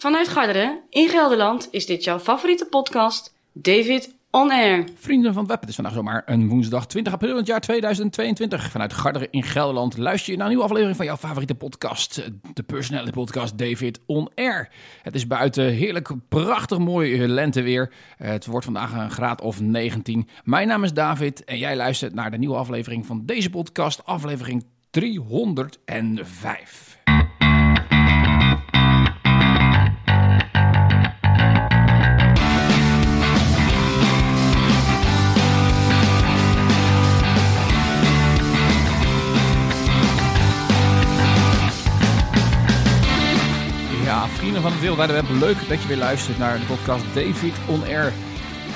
Vanuit Garderen in Gelderland is dit jouw favoriete podcast, David On Air. Vrienden van web, het is vandaag zomaar een woensdag 20 april in het jaar 2022. Vanuit Garderen in Gelderland luister je naar een nieuwe aflevering van jouw favoriete podcast, de personality podcast David On Air. Het is buiten heerlijk, prachtig mooi lenteweer. Het wordt vandaag een graad of 19. Mijn naam is David en jij luistert naar de nieuwe aflevering van deze podcast, aflevering 305. Van het wereldwijde web, leuk dat je weer luistert naar de podcast David On Air.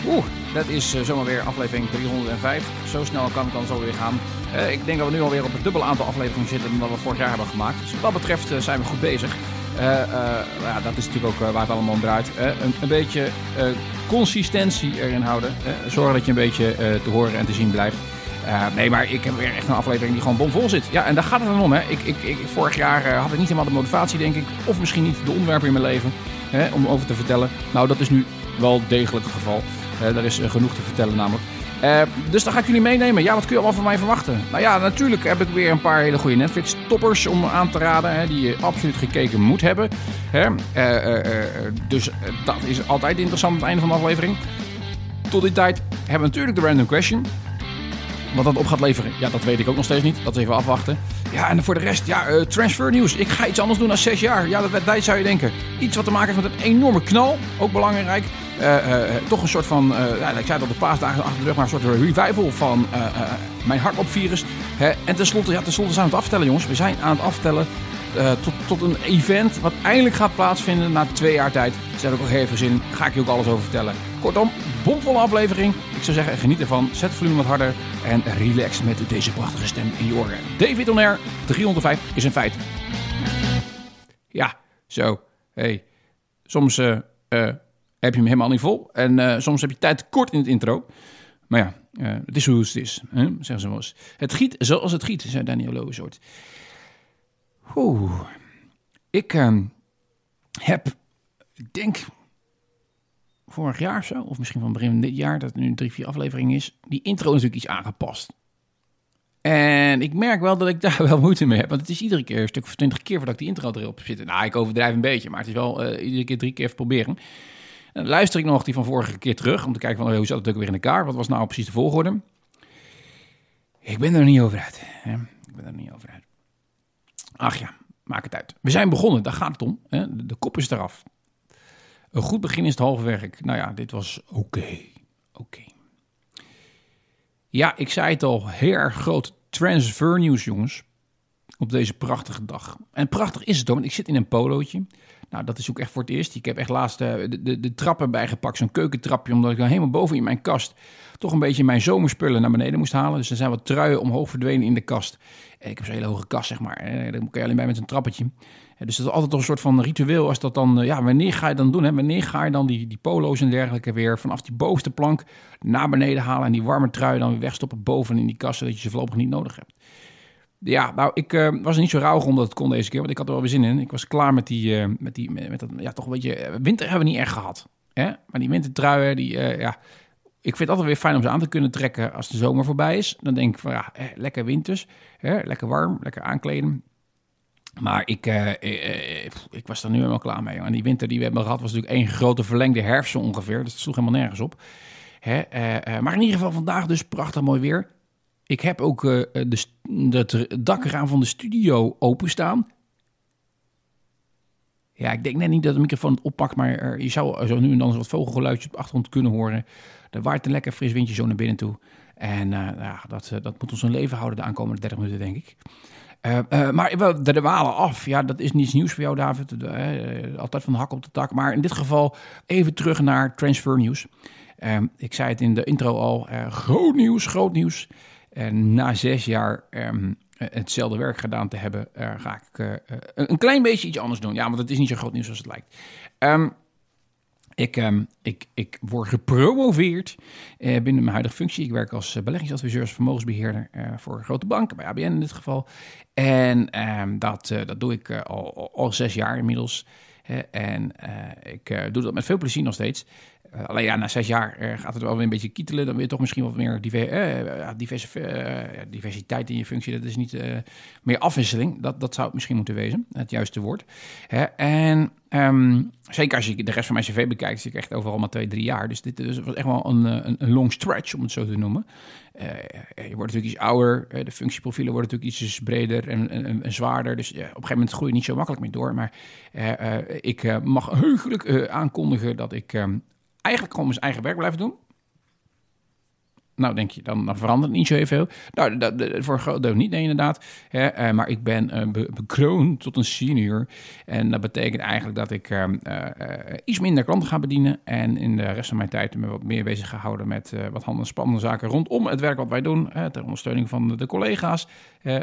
Oeh, dat is eh, zomaar weer aflevering 305. Zo snel kan het dan zo weer gaan. Eh, ik denk dat we nu alweer op een dubbel aantal afleveringen zitten dan dat we vorig jaar hebben gemaakt. Dus wat dat betreft eh, zijn we goed bezig. Ja, dat is natuurlijk ook waar het allemaal om draait. Een, een beetje consistentie erin houden. Zorgen dat je een beetje te horen en te zien blijft. Eh, nee, maar ik heb weer echt een aflevering die gewoon bomvol zit. Ja, en daar gaat het dan om. Hè. Ik, ik, ik, vorig jaar eh, had ik niet helemaal de motivatie, denk ik. Of misschien niet de onderwerpen in mijn leven hè, om over te vertellen. Nou, dat is nu wel degelijk het geval. Er is eh, genoeg te vertellen namelijk. Dus dan ga ik jullie meenemen. Ja, wat kun je allemaal van mij verwachten? Nou ja, natuurlijk heb ik weer een paar hele goede Netflix-toppers om aan te raden. Hè, die je absoluut gekeken moet hebben. Hè? Dus dat is altijd interessant aan het einde van de aflevering. Tot die tijd hebben we natuurlijk de random question. Wat dat op gaat leveren, ja, dat weet ik ook nog steeds niet. Dat even afwachten. Ja, en voor de rest, ja, eh, transfer nieuws. Ik ga iets anders doen dan zes jaar. Ja, dat tijd zou je denken. Iets wat te maken heeft met een enorme knal. Ook belangrijk. Eh, eh, eh, toch een soort van, eh, ja, ik zei dat de paasdagen achter de rug, maar een soort revival van eh, eh, mijn hardloopvirus. Hè? En tenslotte, ja, tenslotte zijn we aan het aftellen, jongens. We zijn aan het aftellen eh, tot, tot een event wat eindelijk gaat plaatsvinden na twee jaar tijd. Dus daar heb ik ook heel veel zin in. Ga ik je ook alles over vertellen. Kortom, bomvolle aflevering. Ik zou zeggen, geniet ervan. Zet het volume wat harder en relax met deze prachtige stem in je oren. David On Air, 305 is een feit. Ja, zo. Hey. Soms eh, eh, heb je hem helemaal niet vol. En eh, soms heb je tijd tekort in het intro. Maar ja, het is hoe het is. Hè? Zeggen ze wel eens. Het giet zoals het giet, zei Daniel Lowensoort. Oeh. Ik ehm, heb, denk, vorig jaar zo, of misschien van begin dit jaar, dat het nu drie, vier aflevering is, die intro natuurlijk iets aangepast. En ik merk wel dat ik daar wel moeite mee heb. Want het is iedere keer een stuk of twintig keer voordat ik die intro erop zit. Nou, ik overdrijf een beetje, maar het is wel eh, iedere keer drie keer even proberen. En luister ik nog die van vorige keer terug om te kijken van oh, hoe zat het ook weer in elkaar. Wat was nou precies de volgorde? Ik ben er niet over uit. Hè? Ik ben er niet over uit. Ach ja, maak het uit. We zijn begonnen, daar gaat het om. Hè? De kop is eraf. Een goed begin is het halve werk. Nou ja, dit was oké. Oké. Ja, ik zei het al, heel erg groot transfer nieuws, jongens. Op deze prachtige dag. En prachtig is het ook, want ik zit in een polootje. Nou, dat is ook echt voor het eerst. Ik heb echt laatst eh, de, de, de trappen bijgepakt, zo'n keukentrapje, omdat ik dan helemaal boven in mijn kast toch een beetje mijn zomerspullen naar beneden moest halen. Dus er zijn wat truien omhoog verdwenen in de kast. Eh, Ik heb zo'n hele hoge kast, zeg maar. Eh, Daar je alleen bij met een trappetje. Dus dat is altijd toch een soort van ritueel. Als dat dan, ja, wanneer ga je dan doen? Hè? Wanneer ga je dan die, die polo's en dergelijke weer vanaf die bovenste plank naar beneden halen en die warme trui dan weer wegstoppen boven in die kast, zodat je ze voorlopig niet nodig hebt. Ja, nou, ik eh, was niet zo rauw omdat het kon deze keer, want ik had er wel weer zin in. Ik was klaar met die, eh, met die, met, dat, ja, toch een beetje, eh, winter hebben we niet echt gehad. Hè? Maar die wintertruien, die, ja, ik vind het altijd weer fijn om ze aan te kunnen trekken als de zomer voorbij is. Dan denk ik van, ja, lekker winters, hè? lekker warm, lekker aankleden. Maar ik, ik was er nu helemaal klaar mee. En die winter die we hebben gehad was natuurlijk één grote verlengde herfst zo ongeveer. Dat sloeg helemaal nergens op. Hè? maar in ieder geval vandaag dus prachtig mooi weer. Ik heb ook de, het dakraam van de studio openstaan. Ja, ik denk net niet dat de microfoon het oppakt, maar je zou zo nu en dan wat vogelgeluidjes op de achtergrond kunnen horen. Er waait een lekker fris windje zo naar binnen toe. En eh, ja, dat, eh, dat moet ons een leven houden de aankomende 30 minuten, denk ik. Eh, maar de dwalen af, ja, dat is niets nieuws voor jou, David. Altijd van hak op de tak. Maar in dit geval even terug naar transfer nieuws. Eh, ik zei het in de intro al, groot nieuws, groot nieuws. En na zes jaar ehm, eh, hetzelfde werk gedaan te hebben, eh, ga ik eh, een klein beetje iets anders doen. Ja, want het is niet zo groot nieuws als het lijkt. Ehm, ik, ehm, ik, ik word gepromoveerd binnen mijn huidige functie. Ik werk als beleggingsadviseur, vermogensbeheerder eh, voor grote banken, bij ABN in dit geval. En dat, dat doe ik al, al zes jaar inmiddels. en ik doe dat met veel plezier nog steeds. Alleen ja, na zes jaar gaat het wel weer een beetje kietelen. Dan weer toch misschien wat meer diver, diverse, diversiteit in je functie. Dat is niet meer afwisseling. Dat, dat zou het misschien moeten wezen, het juiste woord. en Ehm, zeker als je de rest van mijn cv bekijkt, zie ik echt overal maar twee, drie jaar. Dus dit was echt wel een, een, long stretch, om het zo te noemen. Je wordt natuurlijk iets ouder, de functieprofielen worden natuurlijk iets breder en, en, zwaarder. Dus op een gegeven moment groei je niet zo makkelijk meer door. Maar ik mag heugelijk aankondigen dat ik ehm, eigenlijk gewoon mijn eigen werk blijf doen. Nou, denk je, dan, dan verandert niet zo heel veel. Nou, dat, voor een groot deel niet, nee, inderdaad. Hè, uh, maar ik ben uh, bekroond tot een senior. En dat betekent eigenlijk dat ik uh, iets minder klanten ga bedienen. En in de rest van mijn tijd me wat meer bezig gehouden met wat handel- en spannende zaken rondom het werk wat wij doen. ter ondersteuning van de collega's,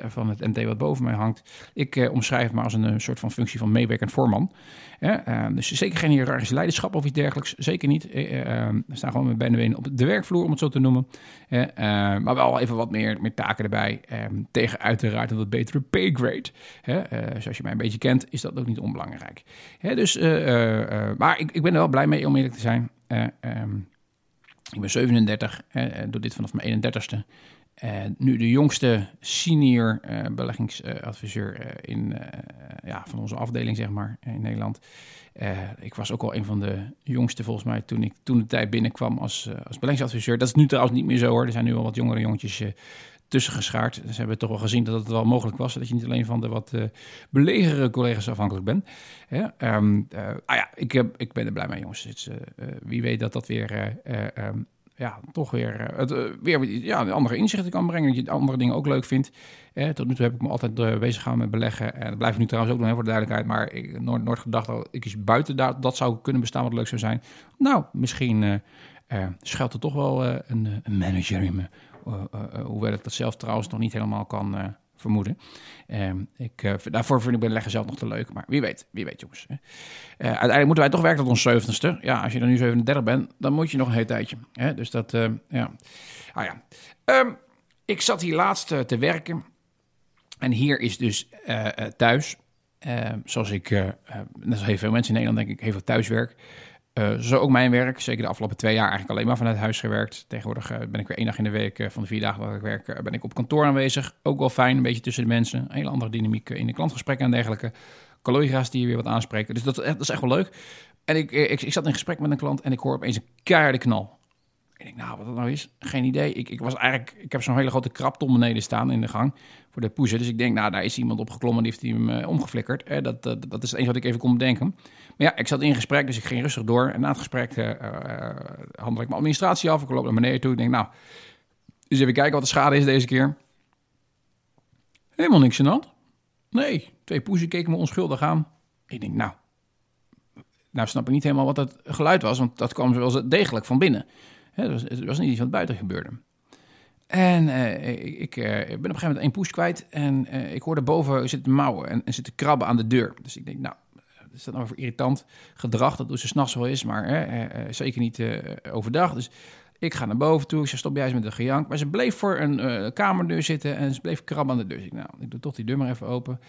van het MT wat boven mij hangt. Ik omschrijf me als een, soort van functie van meewerkend voorman. dus zeker geen hiërarchische leiderschap of iets dergelijks. Zeker niet. we staan gewoon met bijna op de werkvloer, om het zo te noemen. Uh, maar wel even wat meer, meer taken erbij. Um, tegen uiteraard een wat betere paygrade. Uh, zoals je mij een beetje kent, is dat ook niet onbelangrijk. dus, uh, maar ik, ik ben er wel blij mee, om eerlijk te zijn. Um, ik ben 37, doe dit vanaf mijn 31ste. Nu de jongste senior beleggingsadviseur in, ja, van onze afdeling, zeg maar, in Nederland. Uh, ik was ook al een van de jongste volgens mij toen ik toen de tijd binnenkwam als, uh, als beleggingsadviseur. Dat is nu trouwens niet meer zo hoor. Er zijn nu al wat jongere jongetjes uh, tussen geschaard. Dus hebben toch wel gezien dat het wel mogelijk was. Dat je niet alleen van de wat belegere collega's afhankelijk bent. Um, ah ja, ik, ik ben er blij mee jongens. Het, wie weet dat dat weer um, ja, toch weer, eh, het, uh, weer ja, andere inzichten kan brengen. Dat je andere dingen ook leuk vindt. Eh, tot nu toe heb ik me altijd uh, bezig gehouden met beleggen. En dat blijf ik nu trouwens ook nog, voor de duidelijkheid. Maar ik nooit, nooit gedacht dat ik eens buiten daar, dat zou kunnen bestaan wat leuk zou zijn. Nou, misschien schuilt er toch wel een, een, manager in me. hoewel ik dat zelf trouwens nog niet helemaal kan vermoeden. Uh, ik, uh, daarvoor vind ik leggen zelf nog te leuk, maar wie weet, wie weet jongens. Uh, uiteindelijk moeten wij toch werken tot ons zeventiende. Ja, als je dan nu 37 bent, dan moet je nog een heel tijdje. Hè? Dus dat, eh, ja. Ah ja. Um, ik zat hier laatst te werken en hier is dus thuis, ehm, zoals ik, net als heel veel mensen in Nederland denk ik, heel veel thuiswerk. Uh, zo ook mijn werk. Zeker de afgelopen twee jaar eigenlijk alleen maar vanuit huis gewerkt. Tegenwoordig uh, ben ik weer één dag in de week uh, van de vier dagen dat ik werk, ben ik op kantoor aanwezig. Ook wel fijn, een beetje tussen de mensen. Een hele andere dynamiek in de klantgesprekken en dergelijke. Collega's die je weer wat aanspreken. Dus dat, dat is echt wel leuk. En ik, ik, ik, zat in gesprek met een klant en ik hoor opeens een keiharde knal. Ik denk, nou, wat dat nou is, geen idee. Ik, ik was eigenlijk, ik heb zo'n hele grote krapton beneden staan in de gang voor de poezen. Dus ik denk, nou, daar is iemand op geklommen, die heeft hij hem uh, omgeflikkerd. Eh, dat, dat, dat is het enige wat ik even kon bedenken. Maar ja, ik zat in gesprek, dus ik ging rustig door. En na het gesprek uh, handel ik mijn administratie af. Ik loop naar beneden toe. Ik denk, nou, dus even kijken wat de schade is deze keer. Helemaal niks de hand. Nee, twee poezen keken me onschuldig aan. Ik denk, nou, nou snap ik niet helemaal wat het geluid was, want dat kwam wel degelijk van binnen. Het was, niet iets wat buiten gebeurde. En uh, ik, uh, ben op een gegeven moment één push kwijt. En uh, ik hoorde boven zitten mouwen en, en zitten krabben aan de deur. Dus ik denk, nou, is dat nou irritant gedrag? Dat doen ze s'nachts wel is, maar zeker niet overdag. Dus ik ga naar boven toe. Ik zei, stop jij eens met de gejank. Maar ze bleef voor een kamerdeur zitten en ze bleef krabben aan de deur. Dus ik, nou, ik doe toch die deur maar even open.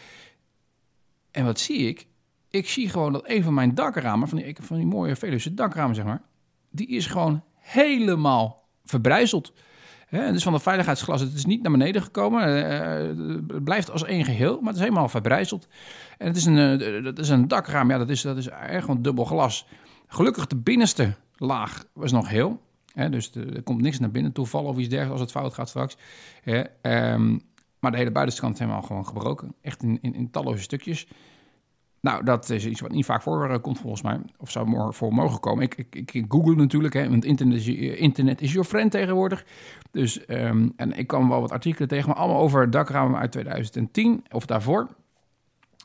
En wat zie ik? Ik zie gewoon dat een van mijn dakramen, van die, van die mooie Veluwe dakramen zeg maar, die is gewoon helemaal verbrijzeld. Het is van de veiligheidsglas, het is niet naar beneden gekomen. Uh, het blijft als één geheel, maar het is helemaal verbrijzeld. En het is een, uh, dat is een dakraam, ja, dat is, dat is echt gewoon dubbel glas. Gelukkig de binnenste laag was nog heel. Dus er komt niks naar binnen toe vallen of iets dergelijks als het fout gaat straks. Um, maar de hele buitenste kant is helemaal gewoon gebroken. Echt in, in talloze stukjes. Nou, dat is iets wat niet vaak voor komt volgens mij. Of zou voor mogen komen. Ik, ik, ik google natuurlijk, hè, want internet is, internet is your friend tegenwoordig. Dus, ehm, en ik kwam wel wat artikelen tegen, maar allemaal over dakramen uit 2010 of daarvoor.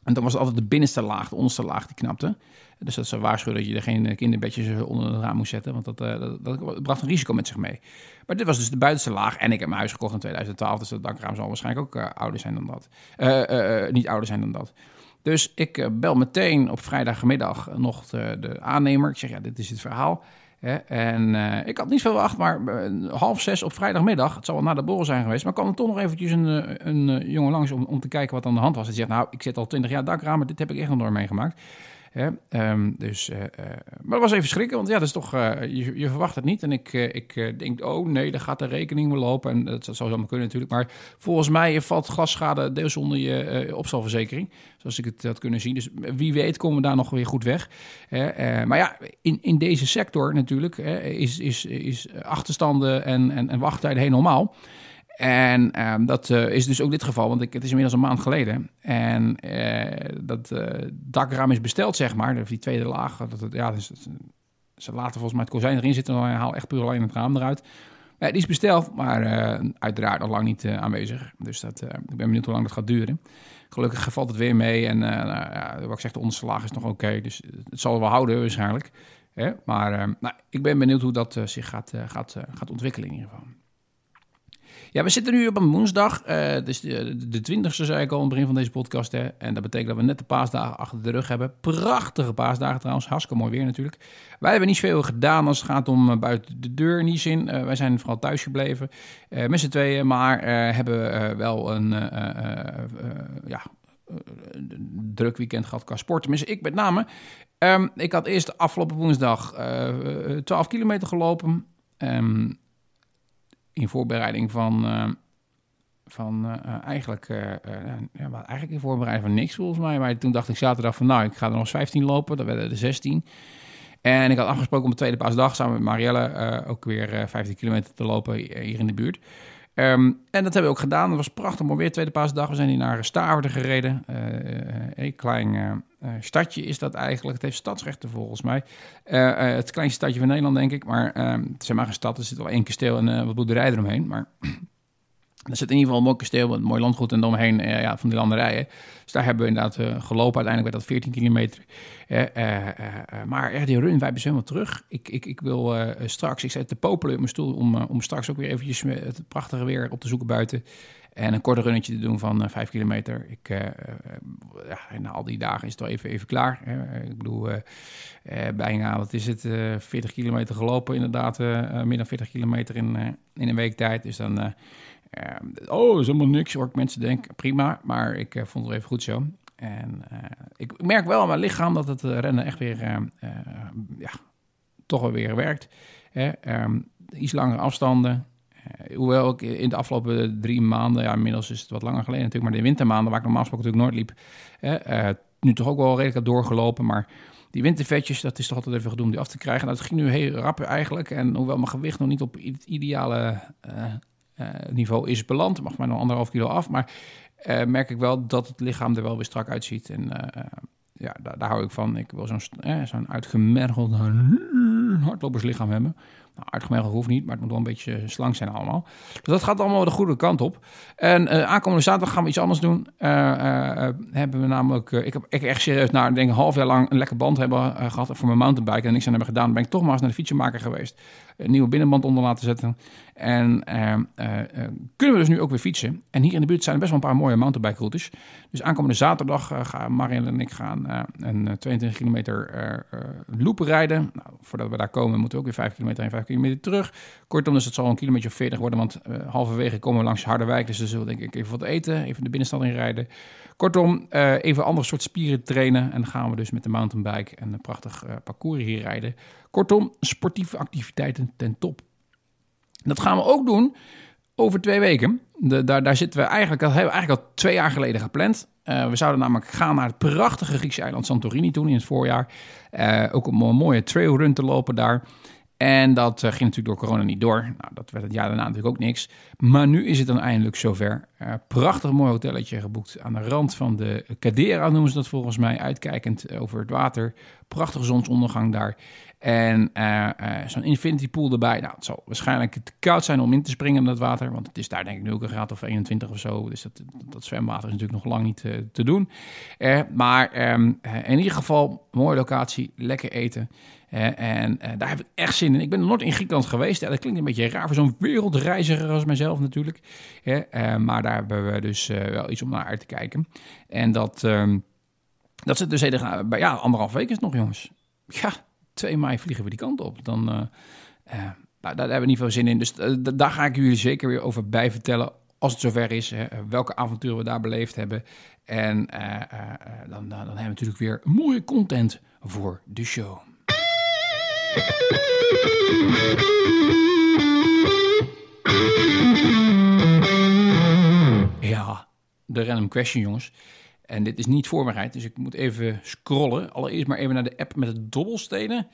En dan was het altijd de binnenste laag, de onderste laag die knapte. Dus dat ze waarschuwen dat je er geen kinderbedjes onder het raam moest zetten. Want dat, uh, dat, dat, bracht een risico met zich mee. Maar dit was dus de buitenste laag. En ik heb mijn huis gekocht in 2012. Dus dat dakraam zal waarschijnlijk ook uh, ouder zijn dan dat. Uh, niet ouder zijn dan dat. Dus ik eh, bel meteen op vrijdagmiddag nog de, de, aannemer. Ik zeg, ja, dit is het verhaal. En uh, ik had niet veel verwacht, maar half zes op vrijdagmiddag, het zal wel na de borrel zijn geweest, maar kwam er toch nog eventjes een, een jongen langs om, om te kijken wat aan de hand was. Hij zegt, nou, ik zit al twintig jaar dakramen, dit heb ik echt nog nooit meegemaakt. Hè? Ehm, dus, uh, maar het was even schrikken, want ja, dat is toch, je, je, verwacht het niet. En ik, ik denk, oh nee, daar gaat de rekening weer lopen. En dat, zou zomaar kunnen natuurlijk. Maar volgens mij valt glasschade deels onder je opstalverzekering. Zoals ik het had kunnen zien. Dus wie weet komen we daar nog weer goed weg. maar ja, in, in deze sector natuurlijk is, is, is achterstanden en, en, en wachttijden heel normaal. En ehm, dat uh, is dus ook dit geval, want ik, het is inmiddels een maand geleden. En uh, dat uh, dakraam is besteld, zeg maar, die tweede laag. Dat, het, ja, dus, ze laten volgens mij het kozijn erin zitten, dan haal echt puur alleen het raam eruit. die is besteld, maar uiteraard nog lang niet aanwezig. Dus dat, ik ben benieuwd hoe lang dat gaat duren. Gelukkig valt het weer mee en nou, ja, wat ik zeg, de onderste is nog oké. dus het zal wel houden waarschijnlijk. Hè? Maar nou, ik ben benieuwd hoe dat zich gaat, gaat, gaat ontwikkelen in ieder geval. Ja, we zitten nu op een woensdag. Uh, dus de, de 20ste zei ik al in het begin van deze podcast. Hè. En dat betekent dat we net de paasdagen achter de rug hebben. Prachtige paasdagen trouwens. Hartstikke mooi weer natuurlijk. Wij hebben niet zoveel gedaan als het gaat om uh, buiten de deur. Niet zin. Uh, wij zijn vooral thuis gebleven. met z'n tweeën. Maar hebben wel een ja, druk weekend gehad qua sport. Tenminste, ik met name. Um, ik had eerst afgelopen woensdag 12 kilometer gelopen. Um, in voorbereiding van, uh, van uh, eigenlijk, uh, ja, eigenlijk in voorbereiding van niks volgens mij. Maar toen dacht ik zaterdag van nou, ik ga er nog eens 15 lopen. Dat werden er 16. En ik had afgesproken om de tweede paasdag samen met Marielle ook weer 15 kilometer te lopen hier in de buurt. Um, en dat hebben we ook gedaan. Het was prachtig mooi weer, tweede paasdag. We zijn hier naar Staarden gereden. een klein stadje is dat eigenlijk. Het heeft stadsrechten volgens mij. het kleinste stadje van Nederland, denk ik. Maar ehm, het is maar geen stad. Er zit wel één kasteel en wat boerderij eromheen. Maar er zit in ieder geval een mooi kasteel, een mooi landgoed en omheen ja, van die landerijen. Dus daar hebben we inderdaad gelopen. Uiteindelijk werd dat 14 kilometer. Maar die run, wij zijn helemaal terug. Ik, ik, ik wil straks, ik zet te popelen op mijn stoel om, om straks ook weer eventjes het prachtige weer op te zoeken buiten. En een korte runnetje te doen van 5 kilometer. Ik, ja, na al die dagen is het wel even, even klaar. ik bedoel, bijna, wat is het, 40 kilometer gelopen inderdaad. meer dan 40 kilometer in, in een week tijd. Dus dan Uh, oh, is helemaal niks, hoor mensen denken. Prima, maar ik vond het even goed zo. En ik merk wel aan mijn lichaam dat het eh, rennen echt weer, ja, toch wel weer werkt. Hè? Um, iets langere afstanden. Hoewel ik in de afgelopen drie maanden, ja, inmiddels is het wat langer geleden natuurlijk, maar de wintermaanden waar ik normaal gesproken natuurlijk nooit liep, nu toch ook wel redelijk doorgelopen, maar die wintervetjes, dat is toch altijd even gedoe om die af te krijgen. Nou, dat ging nu heel rap eigenlijk. En hoewel mijn gewicht nog niet op het ideale uh, niveau is beland. mag maar nog anderhalf kilo af. Maar merk ik wel dat het lichaam er wel weer strak uitziet. En ja, daar, daar, hou ik van. Ik wil zo'n zo'n uitgemergeld hardloperslichaam hebben. Nou, hoeft niet, maar het moet wel een beetje slank zijn allemaal. Dus dat gaat allemaal de goede kant op. En uh, aankomende zaterdag gaan we iets anders doen. Uh, hebben we namelijk, ik heb ik echt serieus na denk een half jaar lang een lekker band hebben gehad voor mijn mountainbike en niks aan hebben gedaan. Ben ik toch maar eens naar de fietsenmaker geweest. Een nieuwe binnenband onder laten zetten. En kunnen we dus nu ook weer fietsen. En hier in de buurt zijn er best wel een paar mooie mountainbike routes. Dus aankomende zaterdag gaan Marielle en ik gaan een 22 kilometer loop rijden. Nou, voordat we daar komen moeten we ook weer 5 kilometer en 5 kilometer terug. Kortom, dus het zal een kilometer of 40 worden, want halverwege komen we langs Harderwijk. Dus we zullen denk ik even wat eten, even de binnenstad inrijden. Kortom, uh, even andere soort spieren trainen. En dan gaan we dus met de mountainbike en een prachtig uh, parcours hier rijden. Kortom, sportieve activiteiten ten top. Dat gaan we ook doen over twee weken. De, daar, daar zitten we eigenlijk, dat hebben we eigenlijk al twee jaar geleden gepland. Uh, we zouden namelijk gaan naar het prachtige Griekse eiland Santorini toen in het voorjaar. Ook om een mooie trailrun te lopen daar. En dat uh, ging natuurlijk door corona niet door. Nou, dat werd het jaar daarna natuurlijk ook niks. Maar nu is het dan eindelijk zover. Uh, prachtig mooi hotelletje geboekt aan de rand van de Cadera, noemen ze dat volgens mij. Uitkijkend over het water. Prachtige zonsondergang daar. En zo'n infinity pool erbij. Nou, het zal waarschijnlijk te koud zijn om in te springen in dat water. Want het is daar denk ik nu ook een graad of 21 of zo. Dus dat, dat zwemwater is natuurlijk nog lang niet te doen. maar um, in ieder geval, mooie locatie. Lekker eten en uh, daar heb ik echt zin in. Ik ben nooit in Griekenland geweest. Dat klinkt een beetje raar voor zo'n wereldreiziger als mijzelf natuurlijk. Uh, maar daar hebben we dus wel iets om naar uit te kijken. En dat, ehm, dat zit dus hele, ja, anderhalf week is nog, jongens. Ja, 2 mei vliegen we die kant op. Dan, nou, daar hebben we niet veel zin in. Dus daar ga ik jullie zeker weer over bij vertellen als het zover is, welke avonturen we daar beleefd hebben. En dan, dan hebben we natuurlijk weer mooie content voor de show. Ja, de random question, jongens. En dit is niet voorbereid, dus ik moet even scrollen. Allereerst maar even naar de app met de dobbelstenen,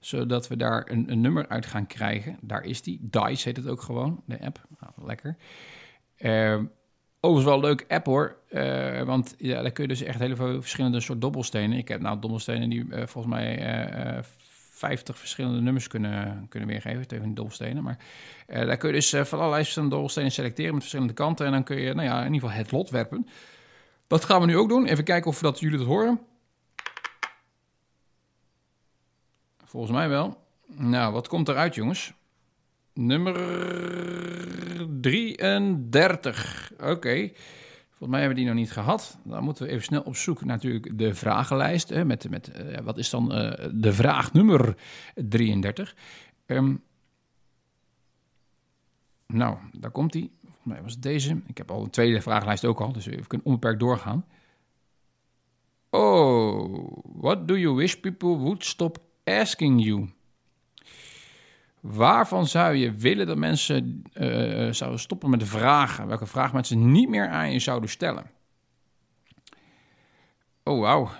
zodat we daar een, een nummer uit gaan krijgen. Daar is die. Dice heet het ook gewoon, de app. Nou, lekker. Uh, overigens wel een leuke app hoor, uh, want ja, daar kun je dus echt heel veel verschillende soort dobbelstenen. Ik heb nou dobbelstenen die uh, volgens mij 50 verschillende nummers kunnen, kunnen weergeven tegen die dobbelstenen. Maar uh, daar kun je dus uh, van allerlei verschillende dobbelstenen selecteren met verschillende kanten. En dan kun je nou ja, in ieder geval het lot werpen. Dat gaan we nu ook doen. Even kijken of dat jullie dat horen. Volgens mij wel. Nou, wat komt eruit, jongens? Nummer 33. Oké. Volgens mij hebben we die nog niet gehad. Dan moeten we even snel op zoek naar natuurlijk de vragenlijst. Hè, met, met uh, wat is dan uh, de vraag nummer 33? Um, nou, daar komt die. Volgens mij was het deze. Ik heb al een tweede vragenlijst ook al, dus we kunnen onbeperkt doorgaan. Oh, what do you wish people would stop asking you? Waarvan zou je willen dat mensen uh, zouden stoppen met vragen? Welke vraag mensen niet meer aan je zouden stellen? Oh, wauw.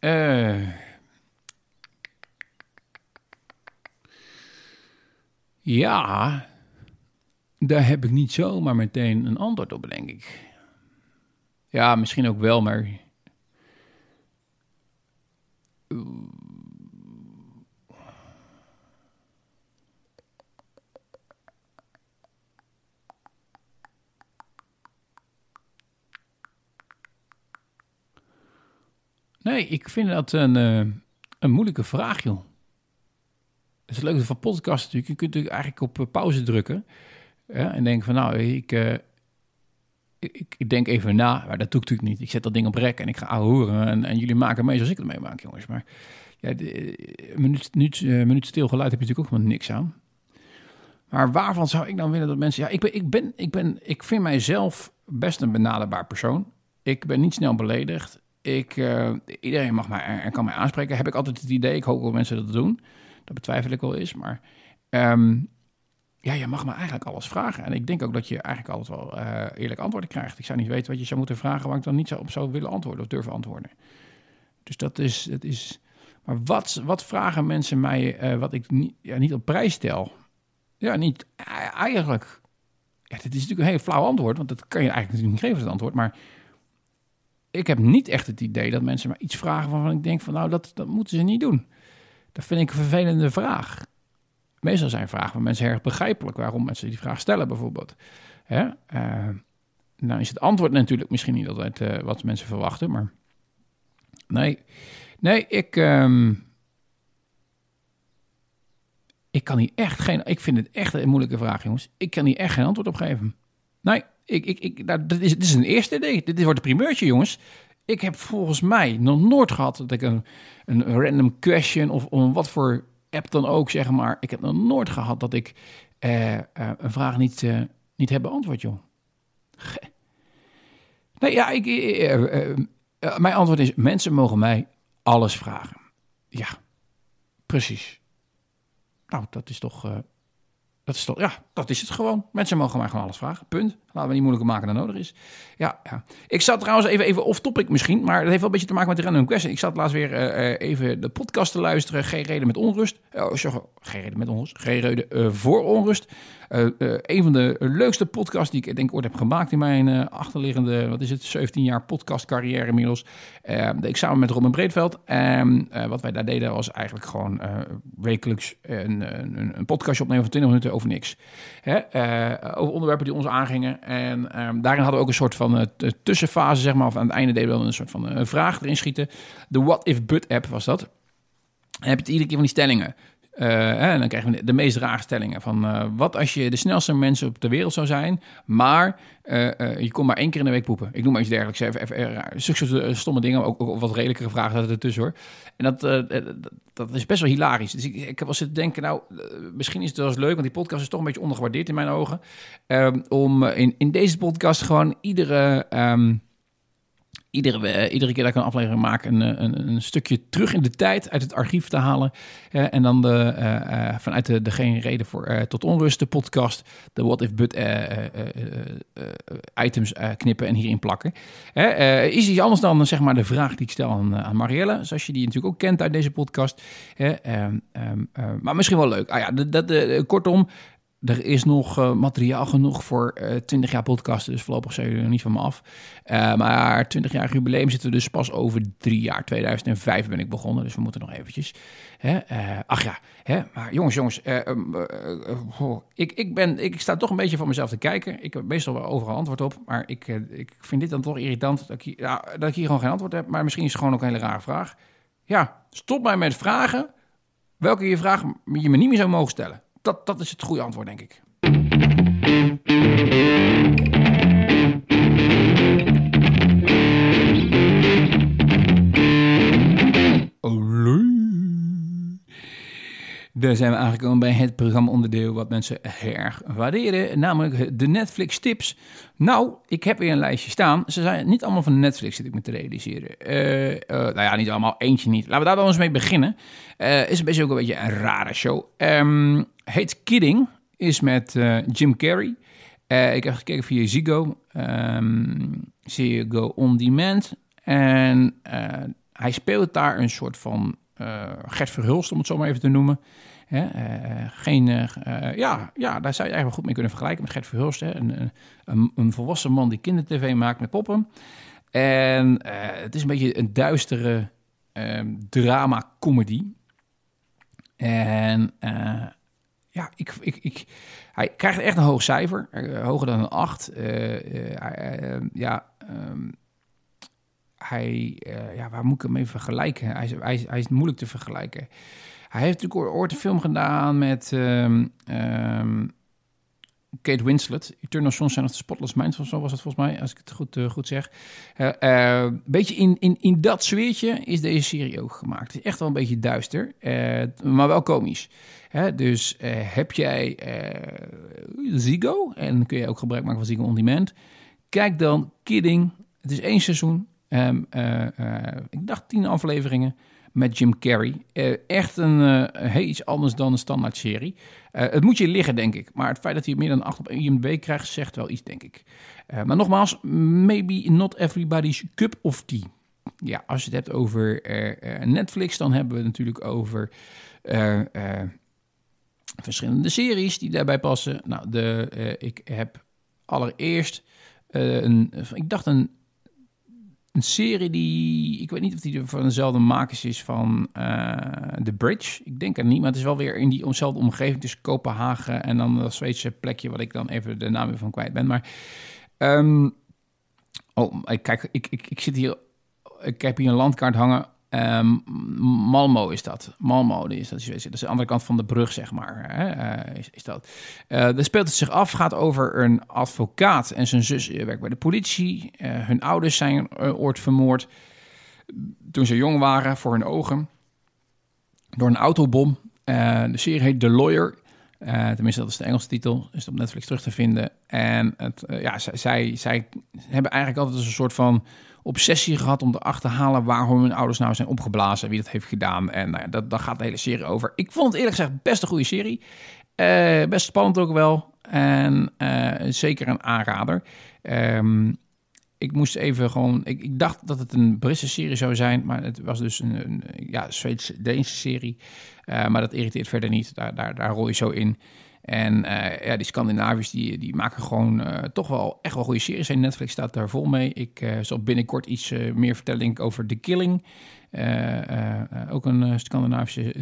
Uh, ja, daar heb ik niet zomaar meteen een antwoord op, denk ik. Ja, misschien ook wel, maar Nee, ik vind dat een, uh, een moeilijke vraag, joh. Het is leuk van podcast natuurlijk. Je kunt natuurlijk eigenlijk op eh, pauze drukken. En denken van, nou, ik, uh, ik, ik, denk even na. Maar dat doe ik natuurlijk niet. Ik zet dat ding op rek en ik ga horen. En, en jullie maken mee zoals ik het meemaak, jongens. Maar ja, een minuut, minuut, minuut stil geluid heb je natuurlijk ook helemaal niks aan. Maar waarvan zou ik dan willen dat mensen... Ja, ik, ben, ik, ben, ik, ben, ik vind mijzelf best een benaderbaar persoon. Ik ben niet snel beledigd. Ik, uh, iedereen mag mij en kan mij aanspreken. Heb ik altijd het idee. Ik hoop dat mensen dat doen. Dat betwijfel ik wel eens. Maar um, ja, je mag me eigenlijk alles vragen. En ik denk ook dat je eigenlijk altijd wel uh, eerlijk antwoorden krijgt. Ik zou niet weten wat je zou moeten vragen waar ik dan niet zo op zou willen antwoorden of durven antwoorden. Dus dat is. Dat is maar wat, wat vragen mensen mij uh, wat ik niet, ja, niet op prijs stel? Ja, niet eigenlijk. Ja, dit is natuurlijk een heel flauw antwoord, want dat kan je eigenlijk niet geven, het antwoord. Maar ik heb niet echt het idee dat mensen maar iets vragen waarvan ik denk van nou, dat, dat moeten ze niet doen. Dat vind ik een vervelende vraag. Meestal zijn vragen van mensen erg begrijpelijk waarom mensen die vraag stellen bijvoorbeeld. Hè? Uh, nou is het antwoord natuurlijk misschien niet altijd uh, wat mensen verwachten, maar nee, nee, ik, um, ik kan hier echt geen, ik vind het echt een moeilijke vraag jongens. Ik kan hier echt geen antwoord op geven. Nee, ik, ik, ik, nou, dat is, dit is een eerste idee. Dit wordt een primeurtje, jongens. Ik heb volgens mij nog nooit gehad dat ik een, een random question of om wat voor app dan ook, zeg maar. Ik heb nog nooit gehad dat ik uh, uh, een vraag niet, uh, niet heb beantwoord, joh. Nee, ja, ik, mijn antwoord is: mensen mogen mij alles vragen. Ja, precies. Nou, dat is toch dat is toch, ja, dat is het gewoon. Mensen mogen mij gewoon alles vragen. Punt. Laten we niet moeilijker maken dan nodig is. Ja, ja. Ik zat trouwens even, even off-topic misschien, maar dat heeft wel een beetje te maken met de random question. Ik zat laatst weer uh, even de podcast te luisteren. Geen reden met onrust. Oh, sorry, geen reden met onrust. Geen reden voor onrust. Een van de leukste podcasts die ik denk ooit heb gemaakt in mijn achterliggende, wat is het, 17 jaar podcastcarrière inmiddels. deed ik samen met Robin Breedveld. En wat wij daar deden was eigenlijk gewoon wekelijks een, een, een podcastje opnemen van 20 minuten over niks. Hè? over onderwerpen die ons aangingen. En um, daarin hadden we ook een soort van uh, tussenfase, zeg maar. Of aan het einde deden we een soort van uh, vraag erin schieten. De What If But app was dat. En heb je iedere keer van die stellingen. Uh, en dan krijgen we de meest rare stellingen van uh, wat als je de snelste mensen op de wereld zou zijn, maar uh, je kon maar één keer in de week poepen. Ik noem maar iets dergelijks. Even, stomme dingen, ook, ook wat redelijkere vragen ertussen hoor. En dat, dat is best wel hilarisch. Dus ik, ik heb wel zitten denken, nou, misschien is het wel eens leuk, want die podcast is toch een beetje ondergewaardeerd in mijn ogen. Ehm, om in, in deze podcast gewoon iedere... Um, iedere, eh, iedere keer dat ik een aflevering maak, een, eh, een, een, stukje terug in de tijd uit het archief te halen. En dan de, uh, vanuit de, Geen Reden voor, tot Onrust, de podcast, de What If But items knippen en hierin plakken. is iets anders dan zeg maar de vraag die ik stel aan, aan Marielle, zoals je die natuurlijk ook kent uit deze podcast. Ehm, ehm, maar misschien wel leuk. Ah ja, kortom, er is nog uh, materiaal genoeg voor uh, eh, 20 jaar podcasten, dus voorlopig zijn jullie er niet van me af. Uh, maar 20 jaar jubileum zitten we dus pas over drie jaar. 2005 ben ik begonnen, dus we moeten nog eventjes. Hè? ach ja, hè? maar jongens, jongens, oh, ik, ik, ben, ik sta toch een beetje van mezelf te kijken. Ik heb meestal wel overal antwoord op, maar ik, ik vind dit dan toch irritant dat ik, hier, ja, dat ik hier gewoon geen antwoord heb. Maar misschien is het gewoon ook een hele rare vraag. Ja, stop mij met vragen welke je vraag je me niet meer zou mogen stellen dat, dat is het goede antwoord, denk ik. Daar zijn we aangekomen bij het programma-onderdeel wat mensen erg waarderen, namelijk de Netflix tips. Nou, ik heb weer een lijstje staan. Ze zijn niet allemaal van Netflix, zit ik me te realiseren. Uh, nou ja, niet allemaal, eentje niet. Laten we daar dan eens mee beginnen. Uh, is beetje ook een beetje een rare show. Um, heet Kidding, is met Jim Carrey. ik heb gekeken via Ziggo, um, Ziggo On Demand. En hij speelt daar een soort van Gert Verhulst, om het zo maar even te noemen. Hè, uh, geen, uh, ja, ja, daar zou je eigenlijk goed mee kunnen vergelijken met Gert Verhulst. Hè, een, een, een, volwassen man die kindertv maakt met poppen. En het is een beetje een duistere drama-comedy. En ja, ik, ik, ik, hij krijgt echt een hoog cijfer, hoger dan een 8. ja, um, hij, ja, waar moet ik hem even vergelijken? Hij is, hij is, moeilijk te vergelijken. Hij heeft natuurlijk ooit een film gedaan met um, um, Kate Winslet. Eternal Sunshine of the Spotless Mind, zo was het volgens mij, als ik het goed, uh, goed zeg. Een beetje in, in, in dat sfeertje is deze serie ook gemaakt. Het is echt wel een beetje duister, maar wel komisch. Hè, dus heb jij Zigo, en kun je ook gebruik maken van Zigo On Demand. Kijk dan Kidding. Het is één seizoen. Um, ik dacht tien afleveringen met Jim Carrey. Uh, echt een uh, iets anders dan een standaard serie. Het moet je liggen, denk ik. Maar het feit dat hij meer dan 8 op IMDb krijgt, zegt wel iets, denk ik. maar nogmaals, maybe not everybody's cup of tea. Ja, als je het hebt over Netflix, dan hebben we het natuurlijk over verschillende series die daarbij passen. Nou, de, ik heb allereerst een, ik dacht een een serie die, ik weet niet of die van dezelfde makers is van uh, The Bridge. Ik denk er niet, maar het is wel weer in diezelfde omgeving tussen Kopenhagen en dan dat Zweedse plekje wat ik dan even de naam weer van kwijt ben. Maar, um, oh, kijk, ik, ik, ik zit hier, ik heb hier een landkaart hangen Um, Malmo is dat. Malmo is dat, dat is de andere kant van de brug, zeg maar. Hè? Uh, is, dat. Uh, daar speelt het zich af, gaat over een advocaat en zijn zus werkt bij de politie. Hun ouders zijn ooit vermoord toen ze jong waren voor hun ogen door een autobom. de serie heet The Lawyer. tenminste, dat is de Engelse titel. Is op Netflix terug te vinden. En het, ja, zij, zij, zij hebben eigenlijk altijd een soort van obsessie gehad om te achterhalen waarom hun ouders nou zijn opgeblazen, wie dat heeft gedaan. En nou ja, dat, daar gaat de hele serie over. Ik vond het eerlijk gezegd best een goede serie. Uh, best spannend ook wel. En uh, zeker een aanrader. Um, ik moest even gewoon. Ik, ik, dacht dat het een Britse serie zou zijn, maar het was dus een, een ja, Zweeds-Deense serie. Uh, maar dat irriteert verder niet. Daar, daar, daar rol je zo in. En uh, ja, die Scandinaviërs die, die maken gewoon uh, toch wel echt wel goede series. En Netflix staat daar vol mee. Ik uh, zal binnenkort iets meer vertellen over The Killing. ook een Scandinavische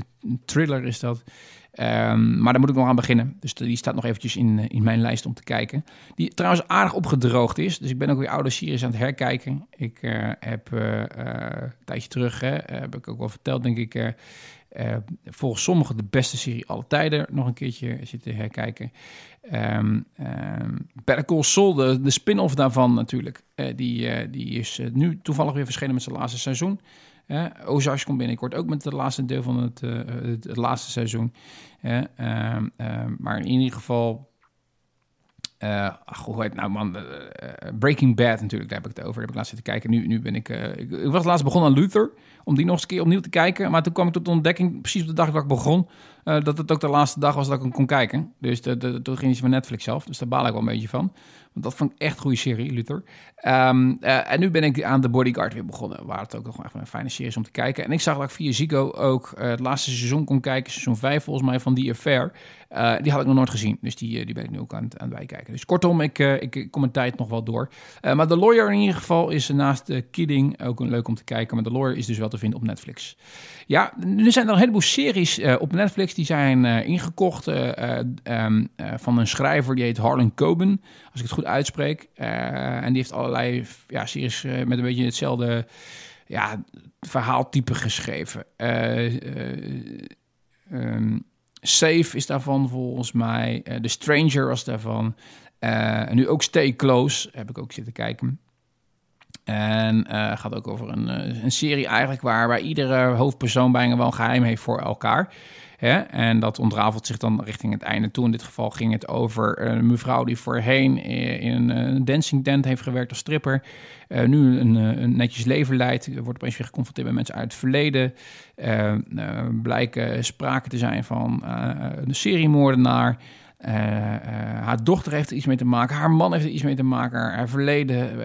thriller is dat. Um, maar daar moet ik nog aan beginnen. Dus die staat nog eventjes in, in mijn lijst om te kijken. Die trouwens aardig opgedroogd is. Dus ik ben ook weer oude series aan het herkijken. Ik heb een tijdje terug, hè, heb ik ook wel verteld denk ik volgens sommigen de beste serie alle tijden nog een keertje zitten herkijken. Um, um, Better Call Saul, de, spin-off daarvan natuurlijk, die, die is nu toevallig weer verschenen met zijn laatste seizoen. Uh, Ozarks komt binnenkort ook met het laatste deel van het, het, het, laatste seizoen. Uh, maar in ieder geval ach, hoe heet nou man? Uh, Breaking Bad natuurlijk, daar heb ik het over. Daar heb ik laatst zitten kijken. Nu, nu ben ik, ik... Ik was laatst begonnen aan Luther, om die nog eens een keer opnieuw te kijken. Maar toen kwam ik tot de ontdekking, precies op de dag dat ik begon, dat het ook de laatste dag was dat ik hem kon kijken. Dus de, de, toen ging hij van Netflix zelf. Dus daar baal ik wel een beetje van. Want dat vond ik echt een goede serie, Luther. Um, en nu ben ik aan The Bodyguard weer begonnen, waar het ook nog echt een fijne serie is om te kijken. En ik zag dat ik via Zico ook het laatste seizoen kon kijken, seizoen 5 volgens mij, van The Affair. Die had ik nog nooit gezien, dus die, eh, die ben ik nu ook aan, aan het bijkijken. Dus kortom, ik, kom mijn tijd nog wel door. Maar The Lawyer in ieder geval is naast Kidding ook een leuk om te kijken. Maar The Lawyer is dus wel te vinden op Netflix. Ja, er zijn er een heleboel series op Netflix die zijn ingekocht um, van een schrijver die heet Harlan Coben, als ik het goed uitspreek. en die heeft allerlei ja, series met een beetje hetzelfde ja, verhaaltype geschreven. Um, Safe is daarvan volgens mij. The Stranger was daarvan. En nu ook Stay Close, heb ik ook zitten kijken. En uh, gaat ook over een, een serie eigenlijk waar, waar iedere hoofdpersoon bijna wel een geheim heeft voor elkaar. Hè? En dat ontrafelt zich dan richting het einde toe. In dit geval ging het over een mevrouw die voorheen in een dancing tent heeft gewerkt als stripper. Nu een, een, netjes leven leidt. Wordt opeens weer geconfronteerd met mensen uit het verleden. Uh, blijken sprake te zijn van een seriemoordenaar. Uh, uh, haar dochter heeft er iets mee te maken. Haar man heeft er iets mee te maken. Haar verleden, uh,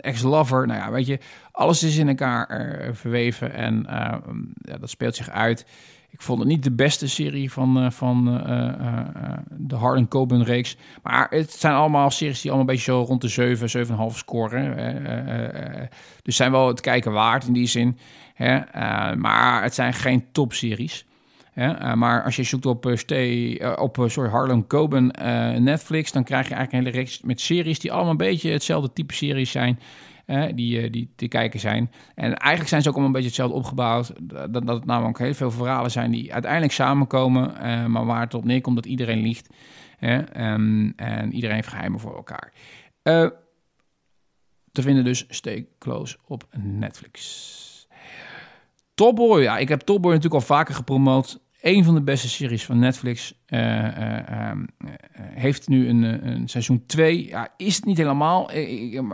ex-lover. Nou ja, weet je, alles is in elkaar verweven. En ja, dat speelt zich uit ik vond het niet de beste serie van, van de Harlan Coben reeks. Maar het zijn allemaal series die allemaal een beetje zo rond de 7, 7,5 scoren. dus zijn wel het kijken waard in die zin. Hè? maar het zijn geen topseries. Hè? maar als je zoekt op, stay, op sorry, Harlan Coben Netflix... dan krijg je eigenlijk een hele reeks met series... die allemaal een beetje hetzelfde type series zijn die, eh, die te kijken zijn. En eigenlijk zijn ze ook allemaal een beetje hetzelfde opgebouwd. Dat, dat het namelijk heel veel verhalen zijn die uiteindelijk samenkomen, maar waar het op neerkomt dat iedereen liegt. Um, en iedereen heeft geheimen voor elkaar. Te vinden dus Stay Close op Netflix. Topboy, ja, ik heb Topboy natuurlijk al vaker gepromoot een van de beste series van Netflix. Uh, uh, heeft nu een, een seizoen 2. Ja, is het niet helemaal,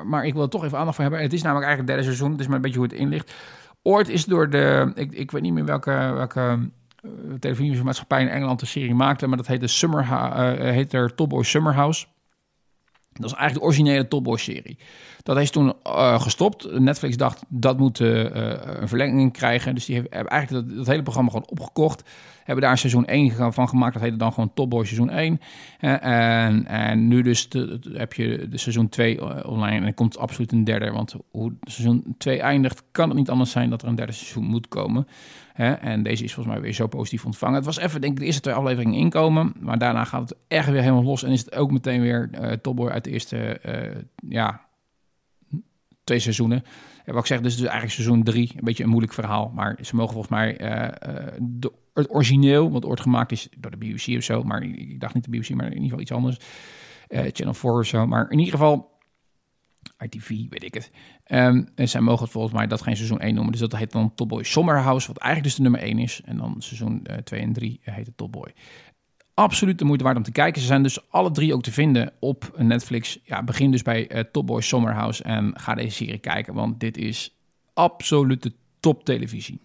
maar ik wil er toch even aandacht voor hebben. Het is namelijk eigenlijk derde seizoen, is maar een beetje hoe het inligt. Ooit is door de, ik, ik weet niet meer welke, welke televisiemaatschappij in Engeland de serie maakte, maar dat heet de Summer, heet er Top Boy Summer House. Dat is eigenlijk de originele Top Boy serie. Dat is toen gestopt. Netflix dacht dat moet een verlenging krijgen. Dus die hebben eigenlijk dat, dat, hele programma gewoon opgekocht. Hebben daar seizoen 1 van gemaakt. Dat heette dan gewoon Top Boy seizoen 1. en, en nu dus heb je de seizoen 2 online. En er komt absoluut een derde. Want hoe seizoen 2 eindigt, kan het niet anders zijn dat er een derde seizoen moet komen. en deze is volgens mij weer zo positief ontvangen. Het was even, denk ik, de eerste twee afleveringen inkomen. Maar daarna gaat het echt weer helemaal los. En is het ook meteen weer uh, Topboy uit de eerste, ja, twee seizoenen. Wat ik zeg, dus, dus eigenlijk seizoen drie. Een beetje een moeilijk verhaal. Maar ze mogen volgens mij uh, de, het origineel, wat ooit gemaakt is door de BBC of zo. Maar ik dacht niet de BBC, maar in ieder geval iets anders. Uh, Channel 4 of zo. Maar in ieder geval, ITV, weet ik het. Um, en zij mogen het volgens mij dat geen seizoen 1 noemen. Dus dat heet dan Top Boy Summer House, wat eigenlijk dus de nummer 1 is. En dan seizoen uh, 2 en 3 heet het Top Boy absoluut de moeite waard om te kijken. Ze zijn dus alle drie ook te vinden op Netflix. Ja, begin dus bij uh, Top Boy Summerhouse en ga deze serie kijken, want dit is absolute top televisie.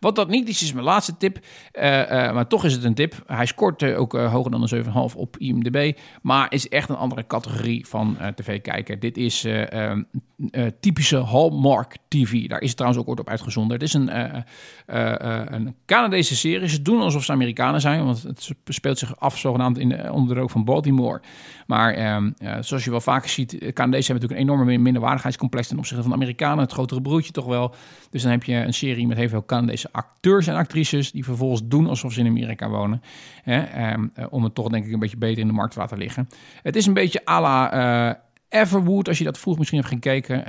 Wat dat niet is, is mijn laatste tip. Uh, uh, maar toch is het een tip. Hij scoort uh, ook hoger dan een 7,5 op IMDb. Maar is echt een andere categorie van tv-kijker. Dit is ehm, typische Hallmark TV. Daar is het trouwens ook ooit op uitgezonden. Het is een, Canadese serie. Ze doen alsof ze Amerikanen zijn. Want het speelt zich af zogenaamd in, onder de rook van Baltimore. Maar ehm, zoals je wel vaker ziet, Canadezen hebben natuurlijk een enorme minderwaardigheidscomplex ten opzichte van Amerikanen. Het grotere broertje toch wel. Dus dan heb je een serie met heel veel Canadese acteurs en actrices die vervolgens doen alsof ze in Amerika wonen. Hè, um, om het toch denk ik een beetje beter in de markt te laten liggen. Het is een beetje à la Everwood, als je dat vroeg misschien hebt gekeken.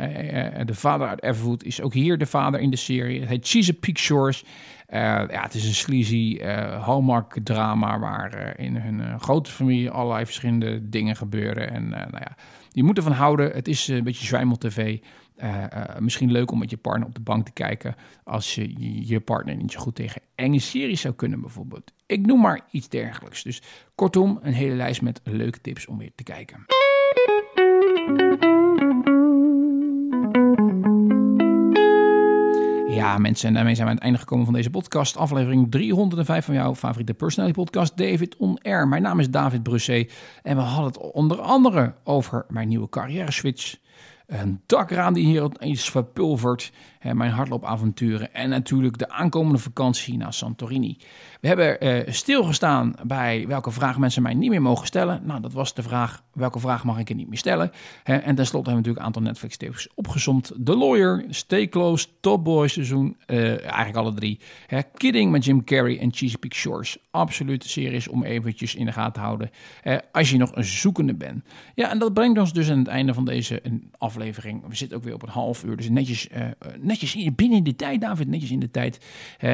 de vader uit Everwood is ook hier de vader in de serie. Het heet Chesapeake Shores. ja, het is een sleazy Hallmark drama waar in hun grote familie allerlei verschillende dingen gebeuren. En nou ja, je moet ervan houden. Het is een beetje zwijmel tv. Uh, misschien leuk om met je partner op de bank te kijken als je je partner niet zo goed tegen enge series zou kunnen bijvoorbeeld. Ik noem maar iets dergelijks. Dus kortom, een hele lijst met leuke tips om weer te kijken. Ja, mensen, en daarmee zijn we aan het einde gekomen van deze podcast. Aflevering 305 van jouw favoriete personality podcast, David On Air. Mijn naam is David Brusset en we hadden het onder andere over mijn nieuwe carrière switch een dakraam die hier eens verpulvert. Mijn hardloopavonturen. En natuurlijk de aankomende vakantie naar Santorini. We hebben uh, stilgestaan bij welke vraag mensen mij niet meer mogen stellen. Nou, dat was de vraag: welke vraag mag ik er niet meer stellen? en tenslotte hebben we natuurlijk een aantal Netflix-tips opgezomd: The Lawyer, Stay Close, Top Boy seizoen. Uh, eigenlijk alle drie. Kidding met Jim Carrey en Chesapeake Shores. Absolute series om eventjes in de gaten te houden. als je nog een zoekende bent. Ja, en dat brengt ons dus aan het einde van deze aflevering. We zitten ook weer op een half uur. Dus netjes, uh, netjes binnen de tijd, David. Netjes in de tijd.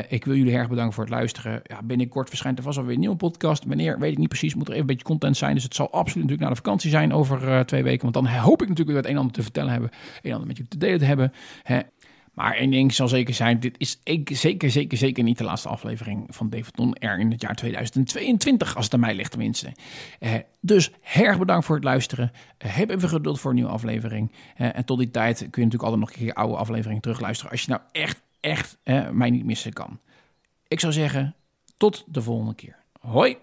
ik wil jullie erg bedanken voor het luisteren. Ja, binnenkort verschijnt er vast alweer een nieuwe podcast. Wanneer, weet ik niet precies. Moet er even een beetje content zijn. Dus het zal absoluut natuurlijk naar de vakantie zijn over uh, twee weken. Want dan hoop ik natuurlijk weer het een en ander te vertellen hebben. Een en ander met je te delen te hebben. Maar één ding zal zeker zijn, dit is zeker, zeker, zeker niet de laatste aflevering van Non er in het jaar 2022, als het aan mij ligt tenminste. Eh, dus erg bedankt voor het luisteren. Eh, heb even geduld voor een nieuwe aflevering. Eh, en tot die tijd kun je natuurlijk altijd nog een keer oude afleveringen terugluisteren, als je nou echt, echt eh, mij niet missen kan. Ik zou zeggen, tot de volgende keer. Hoi!